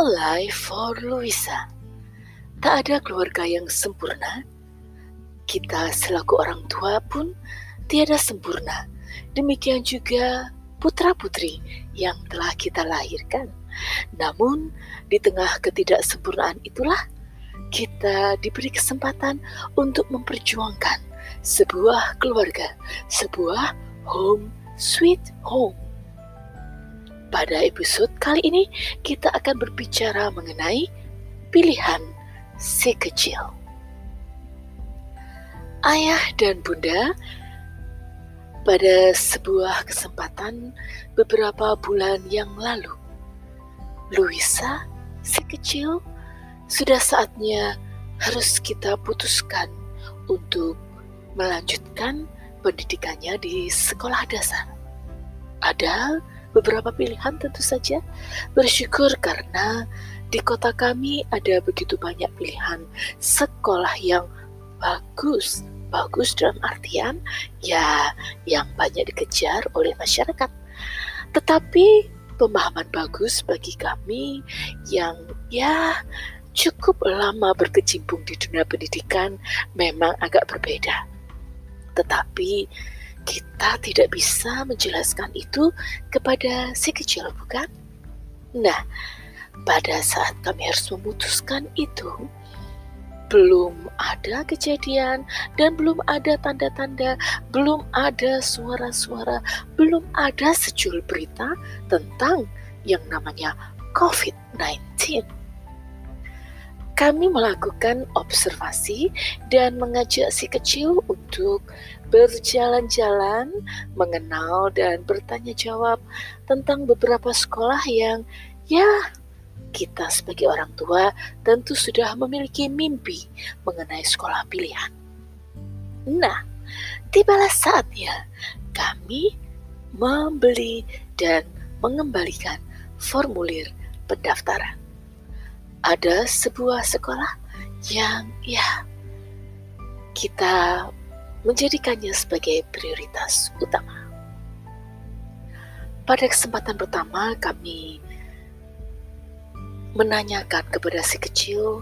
Alive for Luisa. Tak ada keluarga yang sempurna. Kita selaku orang tua pun tiada sempurna. Demikian juga putra-putri yang telah kita lahirkan. Namun, di tengah ketidaksempurnaan itulah kita diberi kesempatan untuk memperjuangkan sebuah keluarga, sebuah home sweet home. Pada episode kali ini, kita akan berbicara mengenai pilihan si kecil. Ayah dan bunda, pada sebuah kesempatan beberapa bulan yang lalu, Luisa, si kecil, sudah saatnya harus kita putuskan untuk melanjutkan pendidikannya di sekolah dasar. Ada beberapa pilihan tentu saja. Bersyukur karena di kota kami ada begitu banyak pilihan sekolah yang bagus. Bagus dalam artian ya yang banyak dikejar oleh masyarakat. Tetapi pemahaman bagus bagi kami yang ya cukup lama berkecimpung di dunia pendidikan memang agak berbeda. Tetapi kita tidak bisa menjelaskan itu kepada si kecil, bukan? Nah, pada saat kami harus memutuskan itu, belum ada kejadian dan belum ada tanda-tanda, belum ada suara-suara, belum ada sejul berita tentang yang namanya COVID-19 kami melakukan observasi dan mengajak si kecil untuk berjalan-jalan, mengenal dan bertanya jawab tentang beberapa sekolah yang ya kita sebagai orang tua tentu sudah memiliki mimpi mengenai sekolah pilihan. Nah, tibalah saatnya kami membeli dan mengembalikan formulir pendaftaran ada sebuah sekolah yang ya kita menjadikannya sebagai prioritas utama. Pada kesempatan pertama kami menanyakan kepada si kecil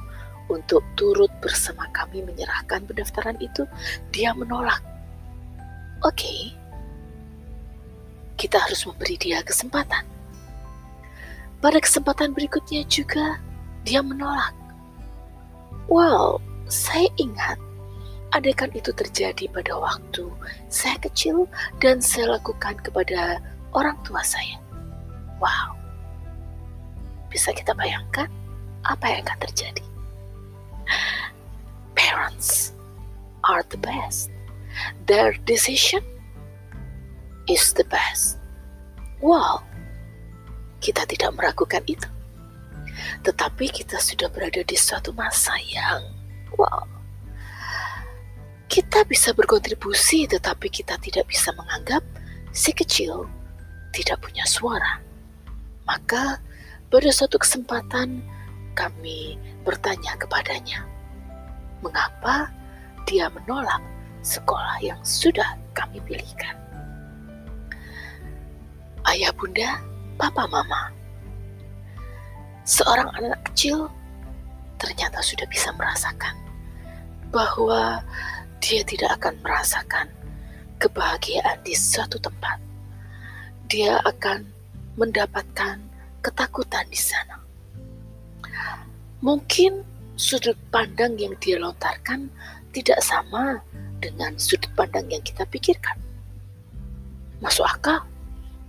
untuk turut bersama kami menyerahkan pendaftaran itu, dia menolak. Oke, kita harus memberi dia kesempatan. Pada kesempatan berikutnya juga, dia menolak. Wow, saya ingat adegan itu terjadi pada waktu saya kecil dan saya lakukan kepada orang tua saya. Wow, bisa kita bayangkan apa yang akan terjadi? Parents are the best. Their decision is the best. Wow, kita tidak meragukan itu. Tetapi kita sudah berada di suatu masa yang wow. Kita bisa berkontribusi tetapi kita tidak bisa menganggap si kecil tidak punya suara. Maka pada suatu kesempatan kami bertanya kepadanya, mengapa dia menolak sekolah yang sudah kami pilihkan. Ayah bunda, papa mama, seorang anak kecil ternyata sudah bisa merasakan bahwa dia tidak akan merasakan kebahagiaan di suatu tempat. Dia akan mendapatkan ketakutan di sana. Mungkin sudut pandang yang dia lontarkan tidak sama dengan sudut pandang yang kita pikirkan. Masuk akal?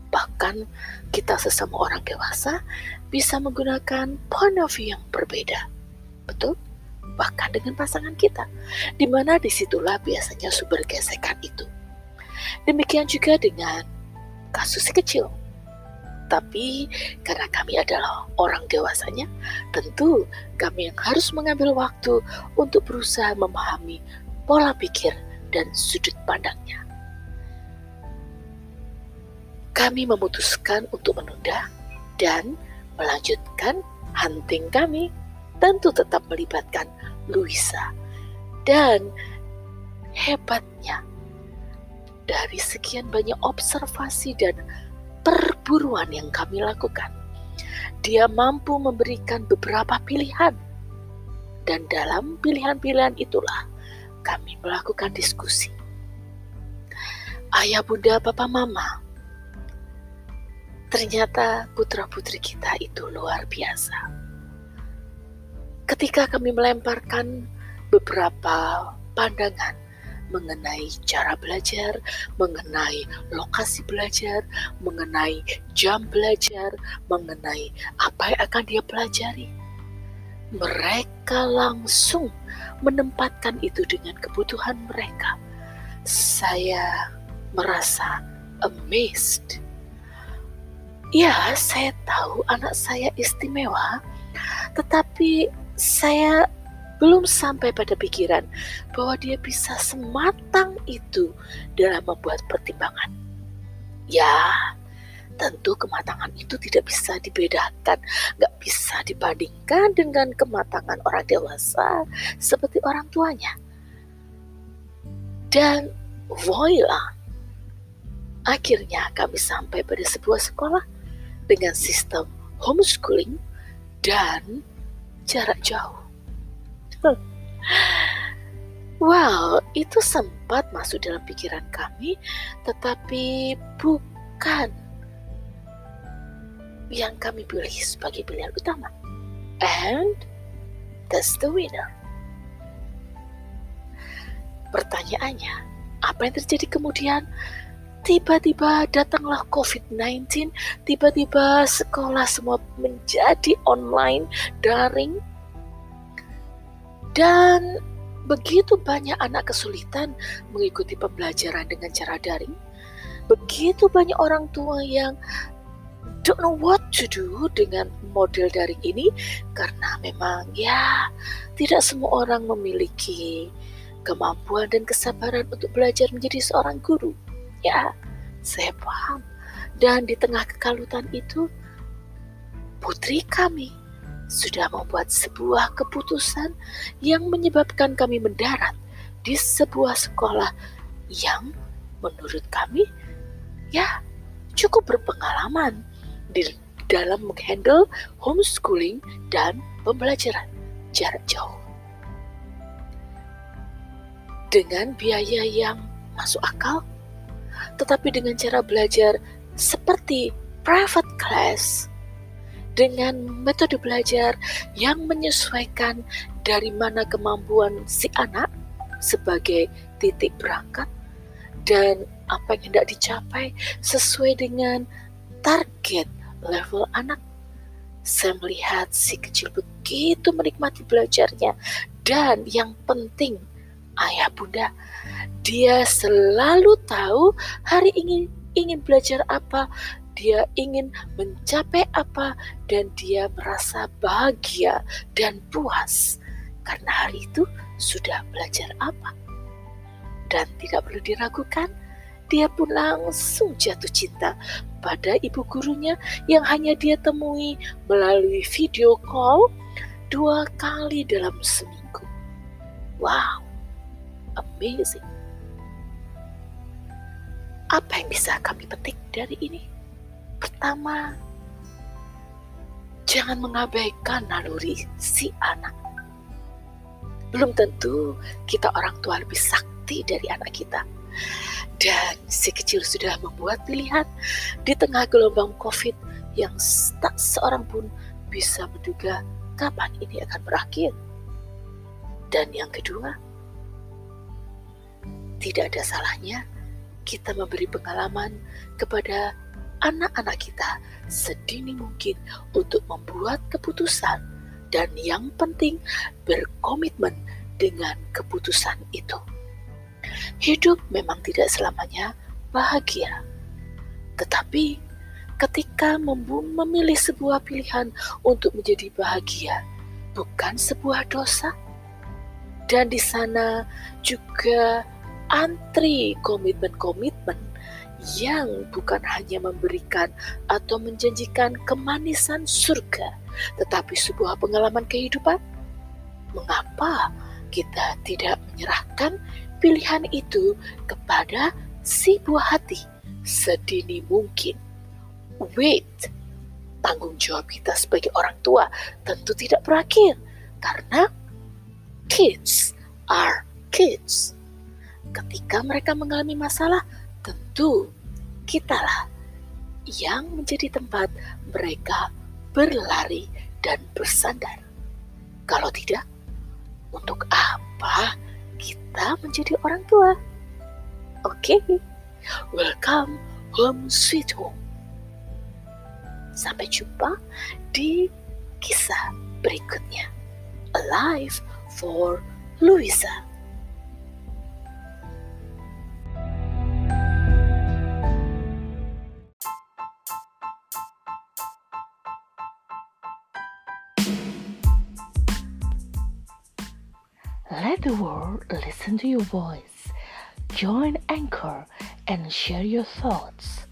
Bahkan kita sesama orang dewasa bisa menggunakan point of view yang berbeda. Betul? Bahkan dengan pasangan kita. Di mana di situlah biasanya sumber gesekan itu. Demikian juga dengan kasus kecil. Tapi karena kami adalah orang dewasanya, tentu kami yang harus mengambil waktu untuk berusaha memahami pola pikir dan sudut pandangnya kami memutuskan untuk menunda dan melanjutkan hunting kami. Tentu tetap melibatkan Luisa. Dan hebatnya, dari sekian banyak observasi dan perburuan yang kami lakukan, dia mampu memberikan beberapa pilihan. Dan dalam pilihan-pilihan itulah kami melakukan diskusi. Ayah, bunda, papa, mama, ternyata putra-putri kita itu luar biasa. Ketika kami melemparkan beberapa pandangan mengenai cara belajar, mengenai lokasi belajar, mengenai jam belajar, mengenai apa yang akan dia pelajari. Mereka langsung menempatkan itu dengan kebutuhan mereka. Saya merasa amazed. Ya, saya tahu anak saya istimewa, tetapi saya belum sampai pada pikiran bahwa dia bisa sematang itu dalam membuat pertimbangan. Ya, tentu kematangan itu tidak bisa dibedakan, nggak bisa dibandingkan dengan kematangan orang dewasa seperti orang tuanya. Dan voila, akhirnya kami sampai pada sebuah sekolah dengan sistem homeschooling dan jarak jauh. Wow, itu sempat masuk dalam pikiran kami, tetapi bukan yang kami pilih sebagai pilihan utama. And that's the winner. Pertanyaannya, apa yang terjadi kemudian? Tiba-tiba datanglah COVID-19, tiba-tiba sekolah semua menjadi online, daring, dan begitu banyak anak kesulitan mengikuti pembelajaran dengan cara daring. Begitu banyak orang tua yang don't know what to do dengan model daring ini karena memang ya tidak semua orang memiliki kemampuan dan kesabaran untuk belajar menjadi seorang guru. Ya, saya paham. Dan di tengah kekalutan itu, putri kami sudah membuat sebuah keputusan yang menyebabkan kami mendarat di sebuah sekolah yang menurut kami ya cukup berpengalaman di dalam menghandle homeschooling dan pembelajaran jarak jauh. Dengan biaya yang masuk akal, tetapi dengan cara belajar seperti private class dengan metode belajar yang menyesuaikan dari mana kemampuan si anak sebagai titik berangkat dan apa yang hendak dicapai sesuai dengan target level anak. Saya melihat si kecil begitu menikmati belajarnya dan yang penting ayah bunda dia selalu tahu hari ini ingin belajar apa dia ingin mencapai apa dan dia merasa bahagia dan puas karena hari itu sudah belajar apa. Dan tidak perlu diragukan, dia pun langsung jatuh cinta pada ibu gurunya yang hanya dia temui melalui video call dua kali dalam seminggu. Wow, amazing. Apa yang bisa kami petik dari ini? Pertama, jangan mengabaikan naluri si anak. Belum tentu kita orang tua lebih sakti dari anak kita. Dan si kecil sudah membuat pilihan di tengah gelombang COVID yang tak seorang pun bisa menduga kapan ini akan berakhir. Dan yang kedua, tidak ada salahnya kita memberi pengalaman kepada anak-anak kita sedini mungkin untuk membuat keputusan dan yang penting berkomitmen dengan keputusan itu. Hidup memang tidak selamanya bahagia. Tetapi ketika memilih sebuah pilihan untuk menjadi bahagia bukan sebuah dosa. Dan di sana juga antri komitmen-komitmen yang bukan hanya memberikan atau menjanjikan kemanisan surga, tetapi sebuah pengalaman kehidupan? Mengapa kita tidak menyerahkan pilihan itu kepada si buah hati sedini mungkin? Wait, tanggung jawab kita sebagai orang tua tentu tidak berakhir karena kids are kids. Ketika mereka mengalami masalah, tentu kitalah yang menjadi tempat mereka berlari dan bersandar. Kalau tidak, untuk apa kita menjadi orang tua? Oke, okay. welcome home sweet home. Sampai jumpa di kisah berikutnya. Alive for Louisa. The world listen to your voice. Join Anchor and share your thoughts.